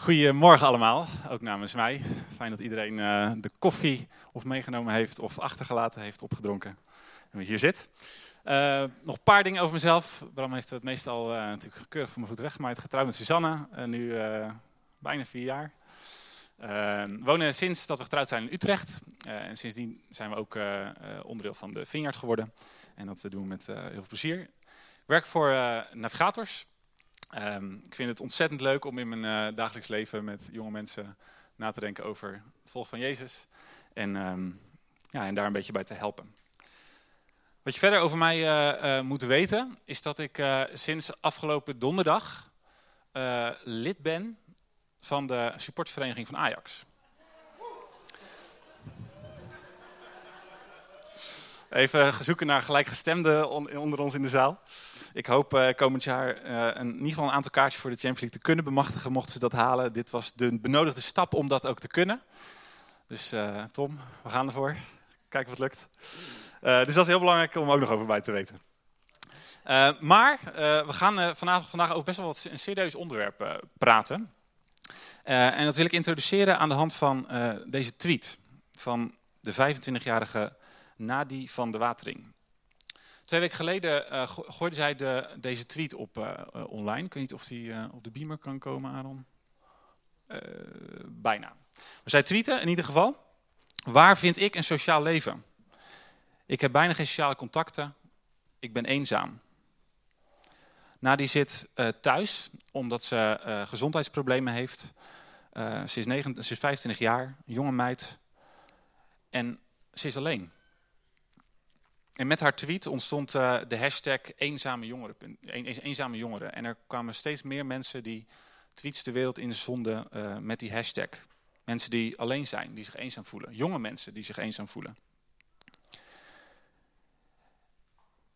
Goedemorgen allemaal, ook namens mij. Fijn dat iedereen uh, de koffie of meegenomen heeft of achtergelaten heeft, opgedronken en hier zit. Uh, nog een paar dingen over mezelf. Bram heeft het meestal uh, natuurlijk keurig voor mijn voet weggemaaid. Getrouwd met Susanne, nu bijna vier jaar. we wonen sinds dat we getrouwd zijn in Utrecht. en sindsdien zijn we ook onderdeel van de Vineyard geworden. En dat doen we met heel veel plezier. Ik werk voor Navigators. Um, ik vind het ontzettend leuk om in mijn uh, dagelijks leven met jonge mensen na te denken over het volgen van Jezus. En, um, ja, en daar een beetje bij te helpen. Wat je verder over mij uh, uh, moet weten, is dat ik sinds afgelopen donderdag lid ben van de supportvereniging van Ajax. Even zoeken naar gelijkgestemden onder ons in de zaal. Ik hoop uh, komend jaar een, in ieder geval een aantal kaartjes voor de Champions League te kunnen bemachtigen, mochten ze dat halen. Dit was de benodigde stap om dat ook te kunnen. Dus uh, Tom, we gaan ervoor. Kijken wat lukt. dus dat is heel belangrijk om ook nog over bij te weten. maar we gaan vandaag, vandaag over best wel wat een serieus onderwerp praten. en dat wil ik introduceren aan de hand van deze tweet van de 25-jarige Nadi van de Watering. Twee weken geleden uh, gooide zij de, deze tweet op uh, online. Ik weet niet of die op de beamer kan komen, Aaron. bijna. Maar zij tweeten in ieder geval. Waar vind ik een sociaal leven? Ik heb bijna geen sociale contacten. Ik ben eenzaam. Nadie zit thuis omdat ze gezondheidsproblemen heeft. ze, is ze is 25 jaar, jonge meid. En ze is alleen. En met haar tweet ontstond uh, de hashtag eenzame jongeren, eenzame jongeren. En er kwamen steeds meer mensen die tweets de wereld in zonden uh, met die hashtag. Mensen die alleen zijn, die zich eenzaam voelen. Jonge mensen die zich eenzaam voelen.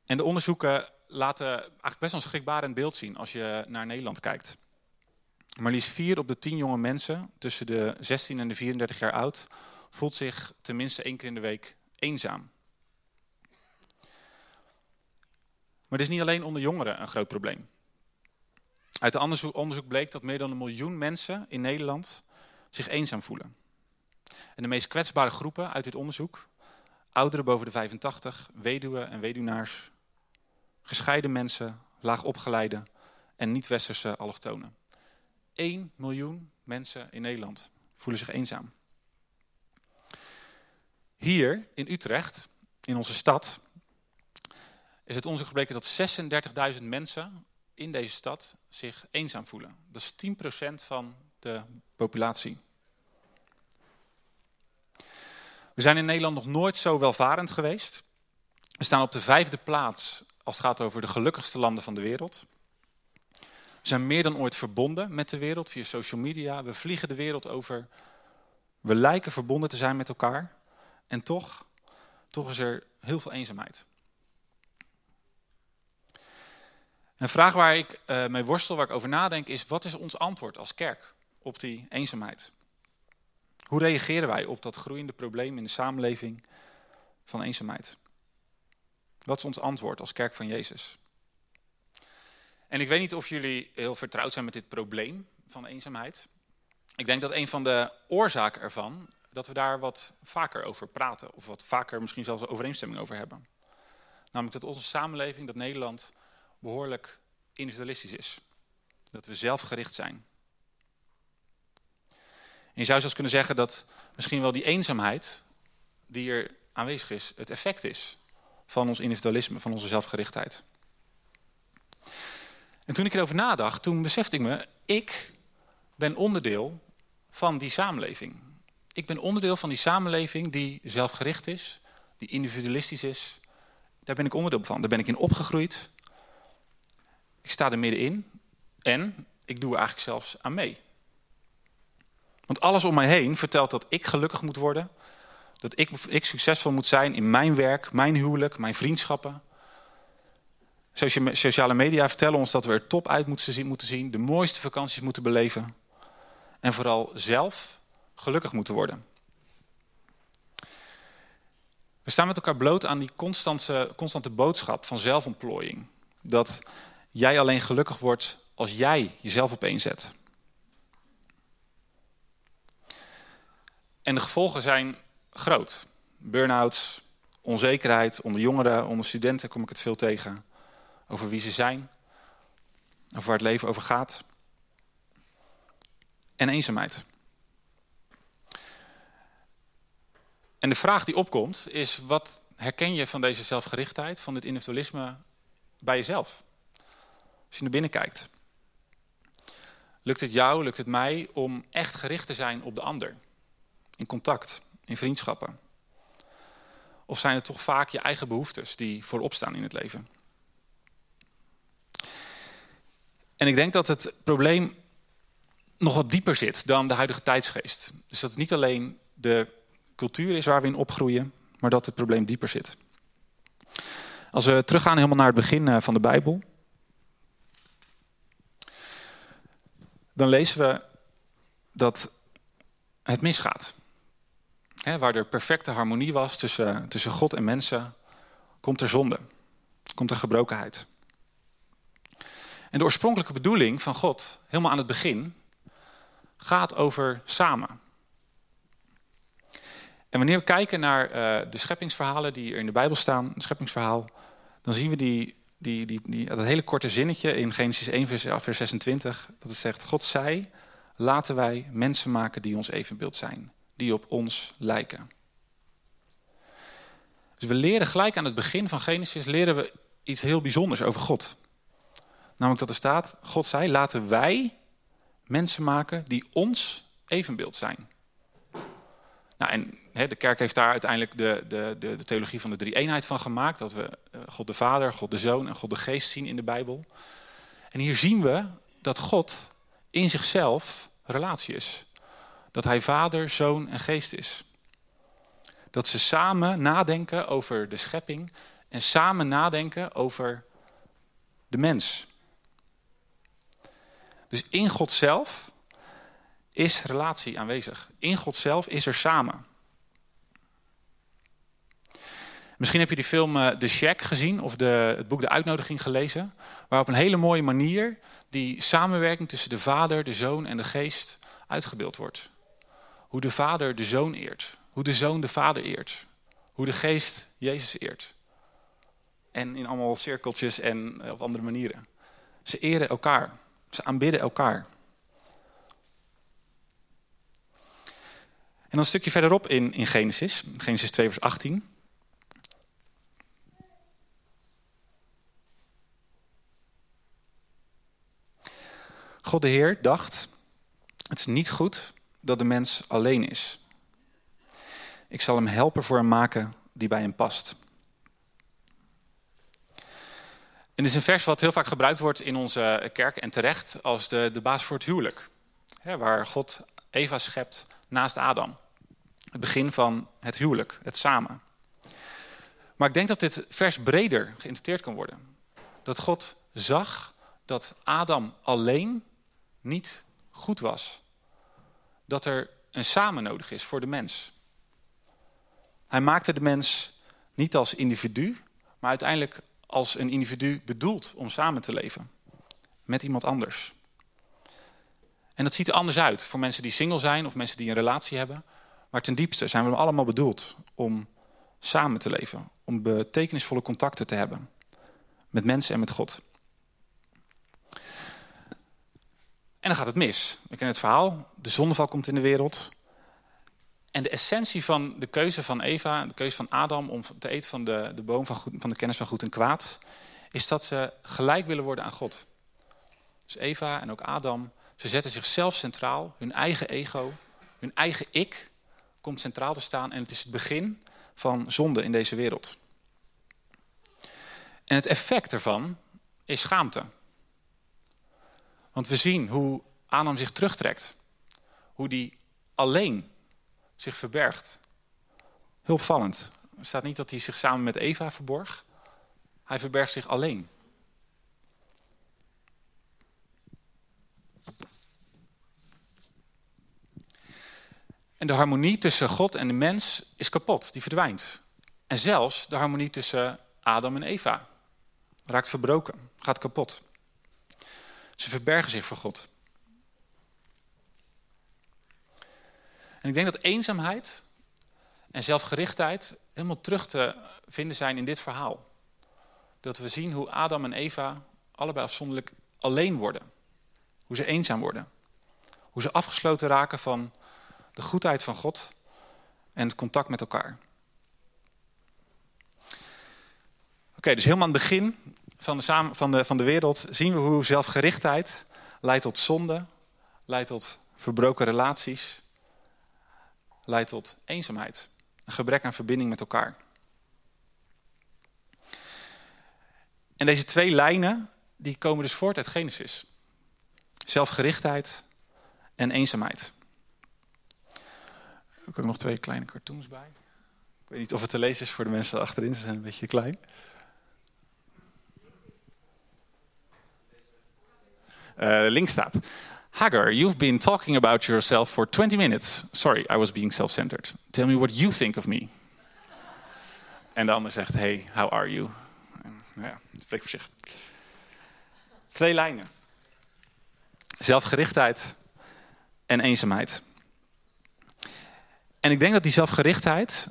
En de onderzoeken laten eigenlijk best wel een schrikbarend beeld zien als je naar Nederland kijkt. Maar liefst vier op de tien jonge mensen tussen de 16 en de 34 jaar oud voelt zich tenminste één keer in de week eenzaam. Maar het is niet alleen onder jongeren een groot probleem. Uit onderzoek, onderzoek bleek dat meer dan een miljoen mensen in Nederland zich eenzaam voelen. En de meest kwetsbare groepen uit dit onderzoek, ouderen boven de 85, weduwen en weduwnaars, gescheiden mensen, laagopgeleide en niet-westerse allochtonen. 1 miljoen mensen in Nederland voelen zich eenzaam. Hier in Utrecht, in onze stad, is het onderzoek gebleken dat 36.000 mensen in deze stad zich eenzaam voelen. Dat is 10% van de populatie. We zijn in Nederland nog nooit zo welvarend geweest. We staan op de vijfde plaats als het gaat over de gelukkigste landen van de wereld. We zijn meer dan ooit verbonden met de wereld via social media. We vliegen de wereld over. We lijken verbonden te zijn met elkaar. En toch, toch is er heel veel eenzaamheid. Een vraag waar ik uh, mee worstel, waar ik over nadenk, is wat is ons antwoord als kerk op die eenzaamheid? Hoe reageren wij op dat groeiende probleem in de samenleving van eenzaamheid? Wat is ons antwoord als kerk van Jezus? En ik weet niet of jullie heel vertrouwd zijn met dit probleem van eenzaamheid. Ik denk dat een van de oorzaken ervan, dat we daar wat vaker over praten. Of wat vaker misschien zelfs overeenstemming over hebben. Namelijk dat onze samenleving, dat Nederland, behoorlijk individualistisch is. Dat we zelfgericht zijn. En je zou zelfs kunnen zeggen dat misschien wel die eenzaamheid die er aanwezig is, het effect is van ons individualisme, van onze zelfgerichtheid. En toen ik erover nadacht, toen besefte ik me, ik ben onderdeel van die samenleving. Ik ben onderdeel van die samenleving die zelfgericht is, die individualistisch is. Daar ben ik onderdeel van. Daar ben ik in opgegroeid. Ik sta er middenin en ik doe er eigenlijk zelfs aan mee. Want alles om mij heen vertelt dat ik gelukkig moet worden. Dat ik, ik succesvol moet zijn in mijn werk, mijn huwelijk, mijn vriendschappen. Sociale media vertellen ons dat we er top uit moeten zien, de mooiste vakanties moeten beleven. En vooral zelf gelukkig moeten worden. We staan met elkaar bloot aan die constante, constante boodschap van zelfontplooiing. Dat jij alleen gelukkig wordt als jij jezelf op. En de gevolgen zijn groot. Burn-outs, onzekerheid onder jongeren, onder studenten kom ik het veel tegen. Over wie ze zijn, over waar het leven over gaat. En eenzaamheid. En de vraag die opkomt is, wat herken je van deze zelfgerichtheid, van dit individualisme bij jezelf? Als je naar binnen kijkt. Lukt het jou, lukt het mij om echt gericht te zijn op de ander? In contact, in vriendschappen? Of zijn het toch vaak je eigen behoeftes die voorop staan in het leven? En ik denk dat het probleem nog wat dieper zit dan de huidige tijdsgeest. Dus dat het niet alleen de cultuur is waar we in opgroeien, maar dat het probleem dieper zit. Als we teruggaan helemaal naar het begin eh, van de Bijbel, dan lezen we dat het misgaat. waar er perfecte harmonie was tussen, tussen God en mensen, komt er zonde, komt er gebrokenheid. En de oorspronkelijke bedoeling van God, helemaal aan het begin, gaat over samen. En wanneer we kijken naar uh, de scheppingsverhalen die er in de Bijbel staan, het scheppingsverhaal, dan zien we die, die, die, dat hele korte zinnetje in Genesis 1, vers, vers 26, dat het zegt, God zei, laten wij mensen maken die ons evenbeeld zijn, die op ons lijken. Dus we leren gelijk aan het begin van Genesis, leren we iets heel bijzonders over God. Namelijk dat er staat, God zei, laten wij mensen maken die ons evenbeeld zijn. Nou, en de kerk heeft daar uiteindelijk de, de, de, de theologie van de drie-eenheid van gemaakt. Dat we eh, God de Vader, God de Zoon en God de Geest zien in de Bijbel. En hier zien we dat God in zichzelf relatie is. Dat hij Vader, Zoon en Geest is. Dat ze samen nadenken over de schepping en samen nadenken over de mens. Dus in God zelf is relatie aanwezig. In God zelf is er samen. Misschien heb je die film uh, The Shack gezien of de, het boek De Uitnodiging gelezen. Waar op een hele mooie manier die samenwerking tussen de Vader, de Zoon en de Geest uitgebeeld wordt. Hoe de Vader de Zoon eert. Hoe de Zoon de Vader eert. Hoe de Geest Jezus eert. En in allemaal cirkeltjes en eh, op andere manieren. Ze eren elkaar. Ze aanbidden elkaar. Dan een stukje verderop in, in Genesis, Genesis 2 vers 18. God de Heer dacht, het is niet goed dat de mens alleen is. Ik zal hem helpen voor hem maken die bij hem past. En dit is een vers wat heel vaak gebruikt wordt in onze kerk en terecht als de, de baas voor het huwelijk. waar God Eva schept naast Adam. Het begin van het huwelijk, het samen. Maar ik denk dat dit vers breder geïnterpreteerd kan worden. Dat God zag dat Adam alleen niet goed was. Dat er een samen nodig is voor de mens. Hij maakte de mens niet als individu, maar uiteindelijk als een individu bedoeld om samen te leven. Met iemand anders. En dat ziet er anders uit voor mensen die single zijn of mensen die een relatie hebben. Maar ten diepste zijn we allemaal bedoeld om samen te leven. Om betekenisvolle contacten te hebben. Met mensen en met God. En dan gaat het mis. We kennen het verhaal. De zondeval komt in de wereld. En de essentie van de keuze van Eva, de keuze van Adam om te eten van de, de boom van, goed, van de kennis van goed en kwaad, is dat ze gelijk willen worden aan God. Dus Eva en ook Adam, ze zetten zichzelf centraal, hun eigen ego, hun eigen ik komt centraal te staan en het is het begin van zonde in deze wereld. En het effect ervan is schaamte. Want we zien hoe Adam zich terugtrekt. Hoe die alleen zich verbergt. Heel opvallend. Er staat niet dat hij zich samen met Eva verborg. Hij verbergt zich alleen. En de harmonie tussen God en de mens is kapot, die verdwijnt. En zelfs de harmonie tussen Adam en Eva raakt verbroken, gaat kapot. Ze verbergen zich voor God. En ik denk dat eenzaamheid en zelfgerichtheid helemaal terug te vinden zijn in dit verhaal. Dat we zien hoe Adam en Eva allebei afzonderlijk alleen worden. Hoe ze eenzaam worden. Hoe ze afgesloten raken van de goedheid van God en het contact met elkaar. Oké, dus helemaal aan het begin van de, samen, van, de, van de wereld zien we hoe zelfgerichtheid leidt tot zonde, leidt tot verbroken relaties, leidt tot eenzaamheid. Een gebrek aan verbinding met elkaar. En deze twee lijnen die komen dus voort uit Genesis. Zelfgerichtheid en eenzaamheid. Ik ook nog twee kleine cartoons bij. Ik weet niet of het te lezen is voor de mensen achterin, ze zijn een beetje klein. Uh, link staat. Hagar, you've been talking about yourself for 20 minutes. Sorry, I was being self-centered. Tell me what you think of me. En de ander zegt, hey, how are you? Nou ja, spreekt voor zich. Twee lijnen. Zelfgerichtheid en eenzaamheid. En ik denk dat die zelfgerichtheid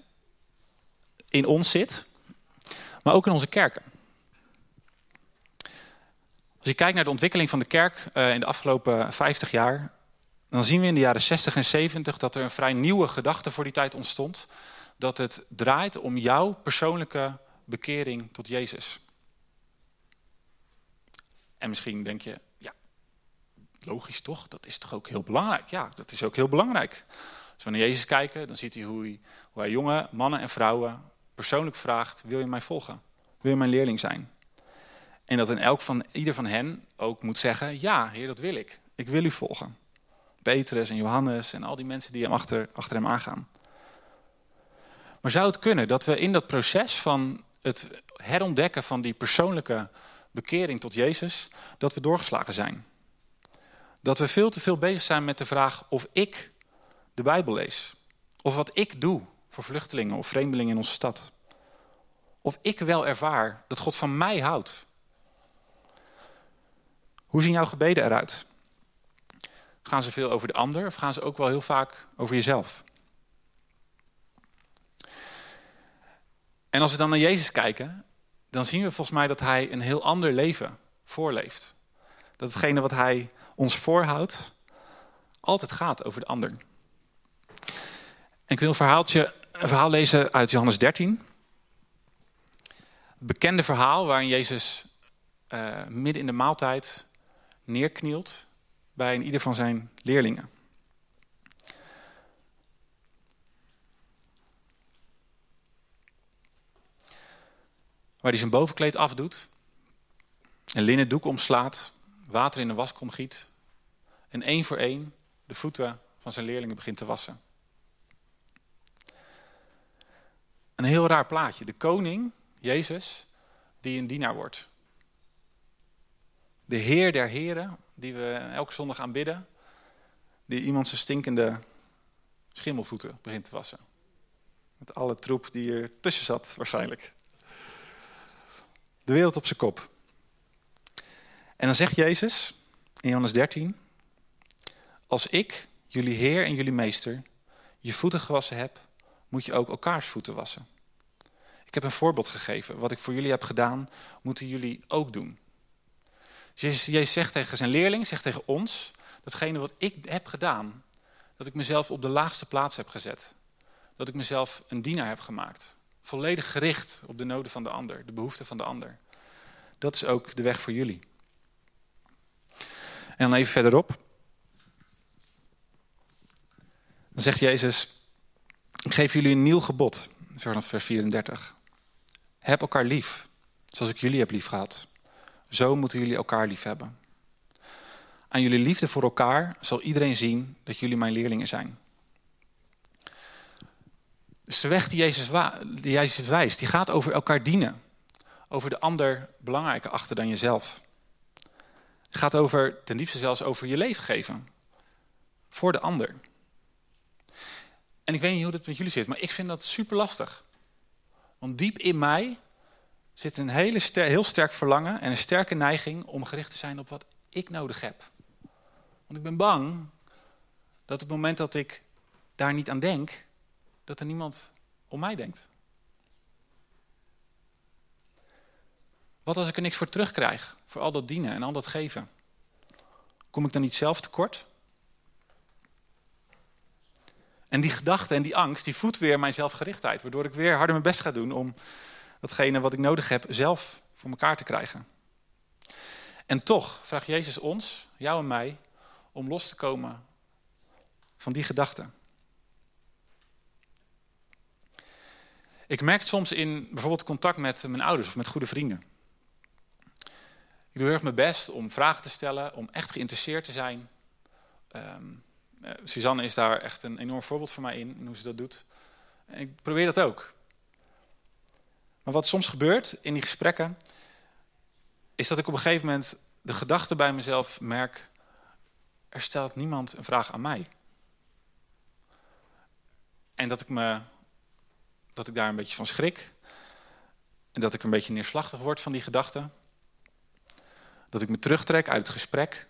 in ons zit, maar ook in onze kerken. Als je kijkt naar de ontwikkeling van de kerk uh, in de afgelopen 50 jaar, dan zien we in de jaren 60 en 70 dat er een vrij nieuwe gedachte voor die tijd ontstond. Dat het draait om jouw persoonlijke bekering tot Jezus. En misschien denk je, ja, logisch toch? Dat is toch ook heel belangrijk? Ja, dat is ook heel belangrijk. Als we naar Jezus kijken, dan ziet hij hoe hij, hoe hij jonge mannen en vrouwen persoonlijk vraagt, wil je mij volgen? Wil je mijn leerling zijn? En dat in elk van ieder van hen ook moet zeggen: Ja, Heer, dat wil ik. Ik wil u volgen. Petrus en Johannes en al die mensen die hem achter, achter hem aangaan. Maar zou het kunnen dat we in dat proces van het herontdekken van die persoonlijke bekering tot Jezus, dat we doorgeslagen zijn? Dat we veel te veel bezig zijn met de vraag of ik de Bijbel lees. Of wat ik doe voor vluchtelingen of vreemdelingen in onze stad. Of ik wel ervaar dat God van mij houdt. Hoe zien jouw gebeden eruit? Gaan ze veel over de ander of gaan ze ook wel heel vaak over jezelf? En als we dan naar Jezus kijken, dan zien we volgens mij dat hij een heel ander leven voorleeft. Dat hetgene wat hij ons voorhoudt, altijd gaat over de ander. Ik wil een, verhaaltje, een verhaal lezen uit Johannes 13. Het bekende verhaal waarin Jezus uh, midden in de maaltijd neerknielt bij een ieder van zijn leerlingen. Waar hij zijn bovenkleed afdoet, een linnen doek omslaat, water in een waskom giet en één voor één de voeten van zijn leerlingen begint te wassen. Een heel raar plaatje. De koning, Jezus, die een dienaar wordt de Heer der Heren, die we elke zondag aanbidden, die iemand zijn stinkende schimmelvoeten begint te wassen. Met alle troep die er tussen zat, waarschijnlijk. De wereld op zijn kop. En dan zegt Jezus in Johannes 13: Als ik, jullie Heer en jullie Meester, je voeten gewassen heb, moet je ook elkaars voeten wassen. Ik heb een voorbeeld gegeven. Wat ik voor jullie heb gedaan, moeten jullie ook doen. Jezus zegt tegen zijn leerling, zegt tegen ons, datgene wat ik heb gedaan, dat ik mezelf op de laagste plaats heb gezet. Dat ik mezelf een dienaar heb gemaakt. Volledig gericht op de noden van de ander, de behoeften van de ander. Dat is ook de weg voor jullie. En dan even verderop. Dan zegt Jezus, ik geef jullie een nieuw gebod, vers 34. Heb elkaar lief, zoals ik jullie heb lief gehad. Zo moeten jullie elkaar lief hebben. Aan jullie liefde voor elkaar zal iedereen zien dat jullie mijn leerlingen zijn. Dus de weg die Jezus, Jezus wijst, die gaat over elkaar dienen. Over de ander belangrijker achter dan jezelf. Het gaat over, ten diepste zelfs over je leven geven. Voor de ander. En ik weet niet hoe dat met jullie zit, maar ik vind dat super lastig. Want diep in mij zit een hele heel sterk verlangen en een sterke neiging om gericht te zijn op wat ik nodig heb. Want ik ben bang dat op het moment dat ik daar niet aan denk, dat er niemand om mij denkt? Wat als ik er niks voor terugkrijg, voor al dat dienen en al dat geven? Kom ik dan niet zelf tekort? En die gedachte en die angst, die voedt weer mijn zelfgerichtheid. Waardoor ik weer harder mijn best ga doen om datgene wat ik nodig heb zelf voor elkaar te krijgen. En toch vraagt Jezus ons, jou en mij, om los te komen van die gedachten. Ik merk soms in bijvoorbeeld contact met mijn ouders of met goede vrienden. Ik doe heel erg mijn best om vragen te stellen, om echt geïnteresseerd te zijn. Um, Suzanne is daar echt een enorm voorbeeld voor mij in, in hoe ze dat doet. En ik probeer dat ook. Maar wat soms gebeurt in die gesprekken, is dat ik op een gegeven moment de gedachte bij mezelf merk, er stelt niemand een vraag aan mij. En dat ik, me, dat ik daar een beetje van schrik. En dat ik een beetje neerslachtig word van die gedachte. Dat ik me terugtrek uit het gesprek.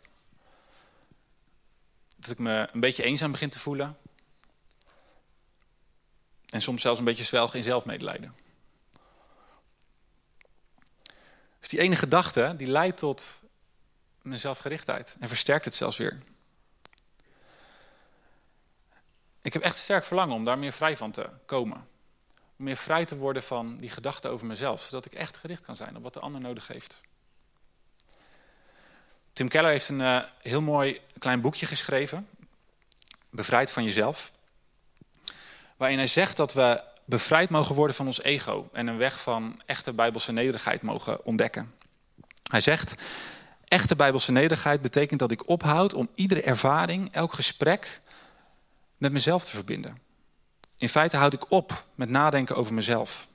Dat ik me een beetje eenzaam begin te voelen. En soms zelfs een beetje zwelgen in zelfmedelijden. Dus die ene gedachte, die leidt tot mijn zelfgerichtheid. En versterkt het zelfs weer. Ik heb echt sterk verlangen om daar meer vrij van te komen. Om meer vrij te worden van die gedachten over mezelf. Zodat ik echt gericht kan zijn op wat de ander nodig heeft. Tim Keller heeft een uh, heel mooi klein boekje geschreven. Bevrijd van jezelf. Waarin hij zegt dat we bevrijd mogen worden van ons ego. En een weg van echte bijbelse nederigheid mogen ontdekken. Hij zegt, echte bijbelse nederigheid betekent dat ik ophoud om iedere ervaring, elk gesprek met mezelf te verbinden. In feite houd ik op met nadenken over mezelf.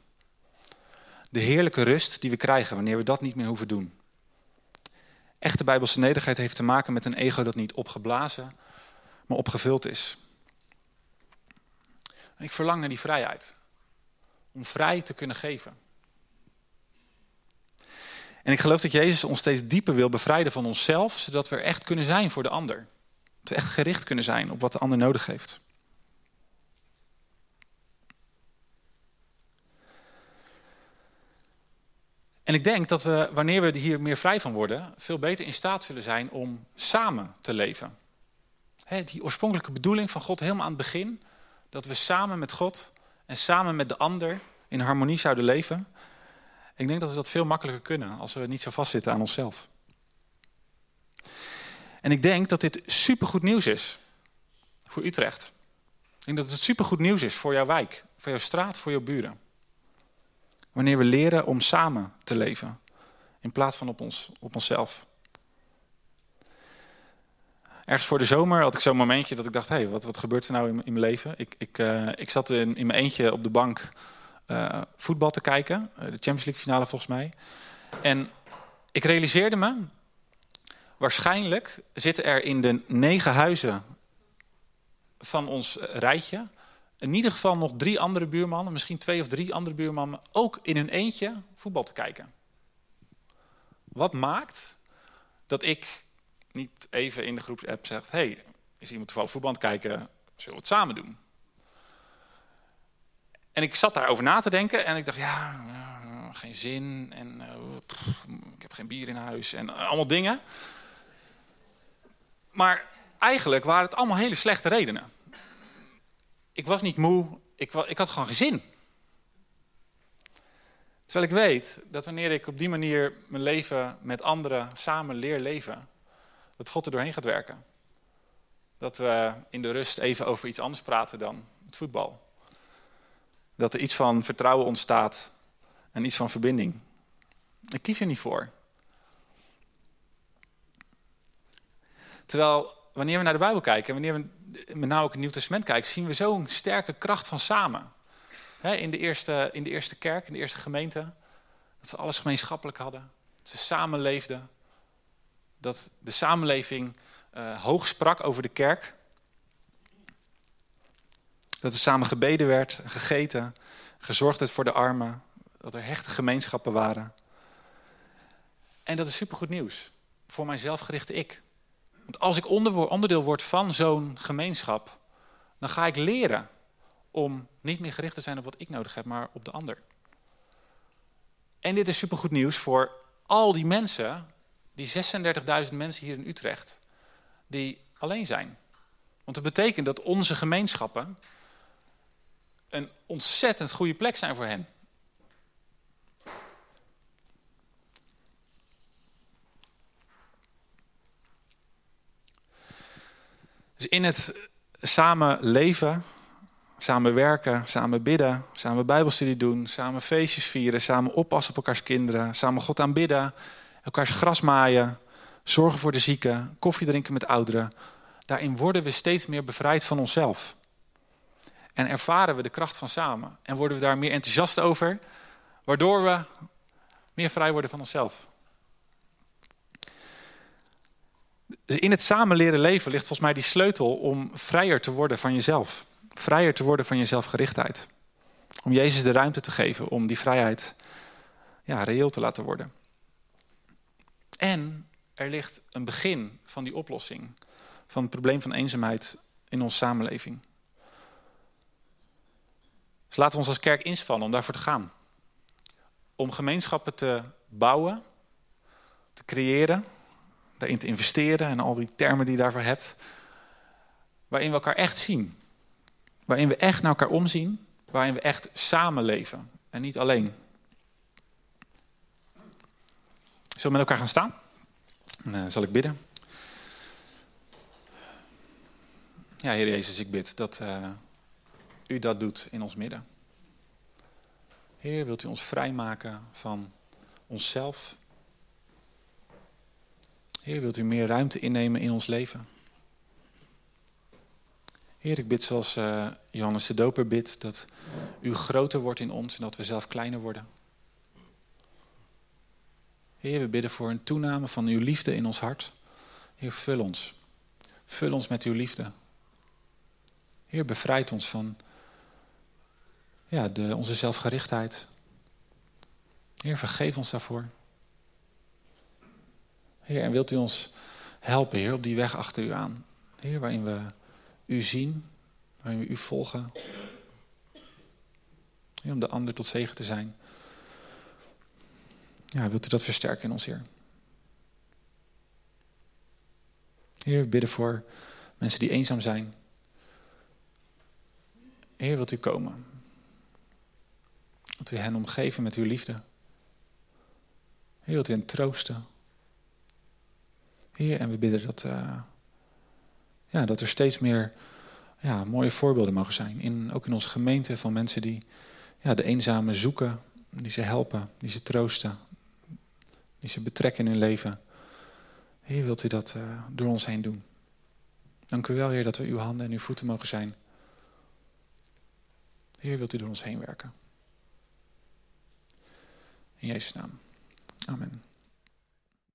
De heerlijke rust die we krijgen wanneer we dat niet meer hoeven doen. Echte bijbelse nederigheid heeft te maken met een ego dat niet opgeblazen, maar opgevuld is. ik verlang naar die vrijheid. Om vrij te kunnen geven. En ik geloof dat Jezus ons steeds dieper wil bevrijden van onszelf, zodat we er echt kunnen zijn voor de ander. Dat we echt gericht kunnen zijn op wat de ander nodig heeft. En ik denk dat we, wanneer we hier meer vrij van worden, veel beter in staat zullen zijn om samen te leven. die oorspronkelijke bedoeling van God helemaal aan het begin, dat we samen met God en samen met de ander in harmonie zouden leven. Ik denk dat we dat veel makkelijker kunnen als we niet zo vastzitten aan onszelf. En ik denk dat dit supergoed nieuws is voor Utrecht. Ik denk dat het supergoed nieuws is voor jouw wijk, voor jouw straat, voor jouw buren. Wanneer we leren om samen te leven. In plaats van op, ons, op onszelf. Ergens voor de zomer had ik zo'n momentje dat ik dacht... hé, hey, wat, wat gebeurt er nou in, in mijn leven? Ik, ik, uh, ik zat in, in mijn eentje op de bank uh, voetbal te kijken. Uh, de Champions League finale volgens mij. En ik realiseerde me... waarschijnlijk zitten er in de negen huizen van ons rijtje in ieder geval nog drie andere buurmannen, misschien twee of drie andere buurmannen, ook in hun eentje voetbal te kijken. Wat maakt dat ik niet even in de groepsapp zeg: hey, is iemand toevallig voetbal aan het kijken? Zullen we het samen doen? En ik zat daarover na te denken en ik dacht: ja, geen zin en uh, ik heb geen bier in huis en allemaal dingen. Maar eigenlijk waren het allemaal hele slechte redenen ik was niet moe, ik, ik had gewoon geen zin. Terwijl ik weet dat wanneer ik op die manier mijn leven met anderen samen leer leven, dat God er doorheen gaat werken. Dat we in de rust even over iets anders praten dan het voetbal. Dat er iets van vertrouwen ontstaat en iets van verbinding. Ik kies er niet voor. Terwijl wanneer we naar de Bijbel kijken, wanneer we met name ook het Nieuw Testament kijken, zien we zo'n sterke kracht van samen. in, de eerste, in de eerste kerk, in de eerste gemeente, dat ze alles gemeenschappelijk hadden. Ze samenleefden. Dat de samenleving uh, hoog sprak over de kerk. Dat er samen gebeden werd, gegeten, gezorgd werd voor de armen. Dat er hechte gemeenschappen waren. En dat is supergoed nieuws. Voor mijn zelfgerichte ik. Want als ik onderdeel word van zo'n gemeenschap, dan ga ik leren om niet meer gericht te zijn op wat ik nodig heb, maar op de ander. En dit is supergoed nieuws voor al die mensen, die 36.000 mensen hier in Utrecht, die alleen zijn. Want het betekent dat onze gemeenschappen een ontzettend goede plek zijn voor hen. Dus in het samen leven, samen werken, samen bidden, samen bijbelstudie doen, samen feestjes vieren, samen oppassen op elkaars kinderen, samen God aanbidden, elkaars gras maaien, zorgen voor de zieken, koffie drinken met ouderen. Daarin worden we steeds meer bevrijd van onszelf. En ervaren we de kracht van samen. En worden we daar meer enthousiast over, waardoor we meer vrij worden van onszelf. Dus in het samen leren leven ligt volgens mij die sleutel om vrijer te worden van jezelf. Vrijer te worden van je zelfgerichtheid. Om Jezus de ruimte te geven om die vrijheid ja, reëel te laten worden. En er ligt een begin van die oplossing. Van het probleem van eenzaamheid in onze samenleving. Dus laten we ons als kerk inspannen om daarvoor te gaan. Om gemeenschappen te bouwen, te creëren, daarin te investeren en al die termen die je daarvoor hebt. Waarin we elkaar echt zien. Waarin we echt naar elkaar omzien. Waarin we echt samenleven en niet alleen. Zullen we met elkaar gaan staan? En, uh, zal ik bidden? Ja, Heer Jezus, ik bid dat uh, u dat doet in ons midden. Heer, wilt u ons vrijmaken van onszelf? Heer, wilt u meer ruimte innemen in ons leven? Heer, ik bid zoals uh, Johannes de Doper bidt, dat u groter wordt in ons en dat we zelf kleiner worden. Heer, we bidden voor een toename van uw liefde in ons hart. Heer, vul ons. Vul ons met uw liefde. Heer, bevrijd ons van ja, de, onze zelfgerichtheid. Heer, vergeef ons daarvoor. Heer, en wilt u ons helpen, Heer, op die weg achter u aan. Heer, waarin we u zien, waarin we u volgen. Heer, om de ander tot zegen te zijn. Ja, wilt u dat versterken in ons, Heer? Heer, we bidden voor mensen die eenzaam zijn. Heer, wilt u komen? Wilt u hen omgeven met uw liefde? Heer, wilt u hen troosten? Heer, en we bidden dat, uh, ja, dat er steeds meer ja, mooie voorbeelden mogen zijn. In, ook in onze gemeente van mensen die ja, de eenzame zoeken, die ze helpen, die ze troosten, die ze betrekken in hun leven. Heer, wilt u dat uh, door ons heen doen. Dank u wel, Heer, dat we uw handen en uw voeten mogen zijn. Heer, wilt u door ons heen werken. In Jezus' naam. Amen.